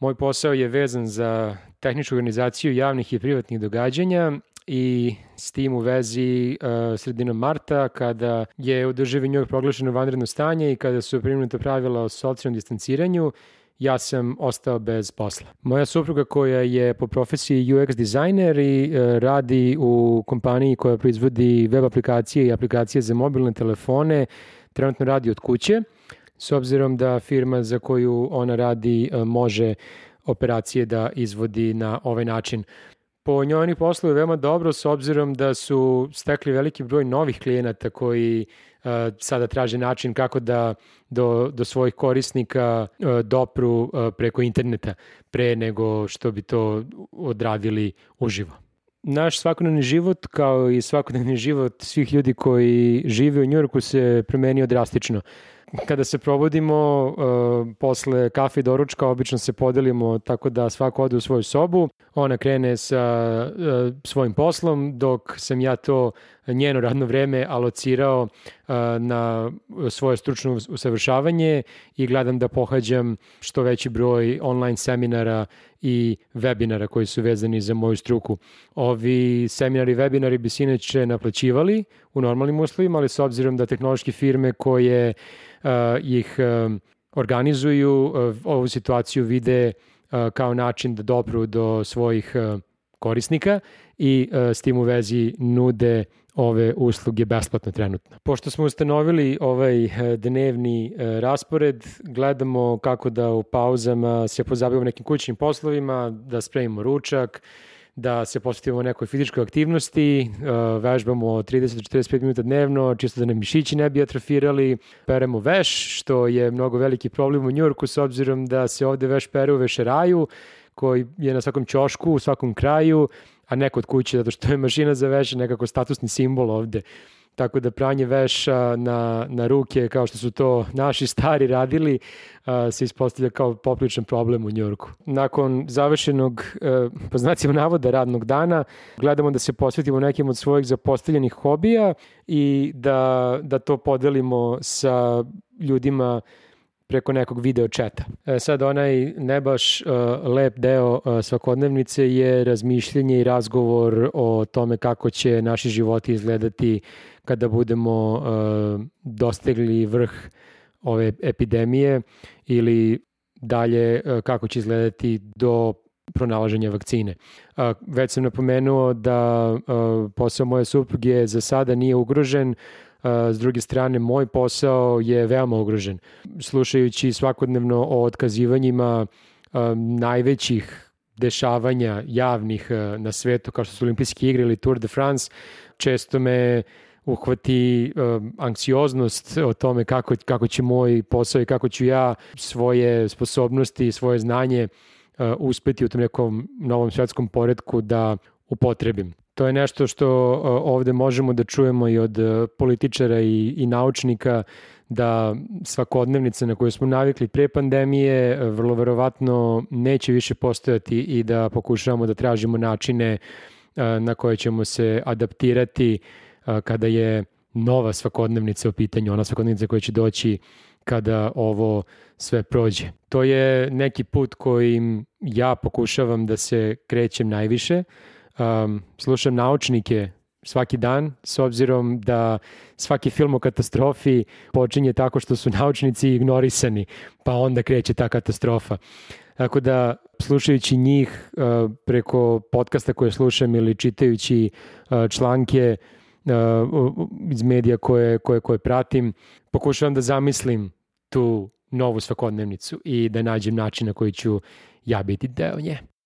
Moj posao je vezan za tehničku organizaciju javnih i privatnih događanja i s tim u vezi uh, sredinom marta kada je u državi New York proglašeno vanredno stanje i kada su primjenute pravila o socijalnom distanciranju, ja sam ostao bez posla. Moja supruga koja je po profesiji UX dizajner i uh, radi u kompaniji koja proizvodi web aplikacije i aplikacije za mobilne telefone, trenutno radi od kuće, s obzirom da firma za koju ona radi uh, može operacije da izvodi na ovaj način po njoj oni posluju veoma dobro s obzirom da su stekli veliki broj novih klijenata koji uh, sada traže način kako da do, do svojih korisnika uh, dopru preko interneta pre nego što bi to odradili uživo. Naš svakodnevni život kao i svakodnevni život svih ljudi koji žive u Njurku se promenio drastično kada se probudimo uh, posle kafe i doručka obično se podelimo tako da svako ode u svoju sobu, ona krene sa uh, svojim poslom dok sam ja to njeno radno vreme alocirao uh, na svoje stručno usavršavanje i gledam da pohađam što veći broj online seminara i webinara koji su vezani za moju struku. Ovi seminari i webinari bi se inače naplaćivali u normalnim uslovima, ali s obzirom da tehnološke firme koje ih uh, organizuju, uh, ovu situaciju vide kao način da dobru do svojih korisnika i s tim u vezi nude ove usluge besplatno trenutno. Pošto smo ustanovili ovaj dnevni raspored, gledamo kako da u pauzama se pozabavimo nekim kućnim poslovima, da spremimo ručak, da se posvetimo nekoj fizičkoj aktivnosti, uh, vežbamo 30-45 minuta dnevno, čisto da nam mišići ne bi atrofirali, peremo veš, što je mnogo veliki problem u Njurku s obzirom da se ovde veš pere u vešeraju, koji je na svakom ćošku, u svakom kraju, a neko od kuće, zato što je mašina za veš nekako statusni simbol ovde tako da pranje veša na, na ruke, kao što su to naši stari radili, a, se ispostavlja kao popričan problem u Njorku. Nakon završenog, e, po znacima navoda, radnog dana, gledamo da se posvetimo nekim od svojih zapostavljenih hobija i da, da to podelimo sa ljudima preko nekog video četa. E, sad onaj ne baš uh, lep deo uh, svakodnevnice je razmišljenje i razgovor o tome kako će naši životi izgledati kada budemo dostigli vrh ove epidemije ili dalje kako će izgledati do pronalaženja vakcine. Već sam napomenuo da posao moje supruge za sada nije ugrožen, s druge strane moj posao je veoma ugrožen. Slušajući svakodnevno o otkazivanjima najvećih dešavanja javnih na svetu kao što su olimpijske igre ili Tour de France, često me uhvati um, anksioznost o tome kako, kako će moj posao i kako ću ja svoje sposobnosti i svoje znanje uh, uspeti u tom nekom novom svetskom poredku da upotrebim. To je nešto što ovde možemo da čujemo i od političara i, i naučnika, da svakodnevnica na koju smo navikli pre pandemije vrlo verovatno neće više postojati i da pokušavamo da tražimo načine na koje ćemo se adaptirati kada je nova svakodnevnica u pitanju, ona svakodnevnica koja će doći kada ovo sve prođe. To je neki put kojim ja pokušavam da se krećem najviše, um, slušam naučnike svaki dan, s obzirom da svaki film o katastrofi počinje tako što su naučnici ignorisani, pa onda kreće ta katastrofa. Tako da, slušajući njih preko podcasta koje slušam ili čitajući članke iz medija koje, koje, koje pratim, pokušavam da zamislim tu novu svakodnevnicu i da nađem način na koji ću ja biti deo nje.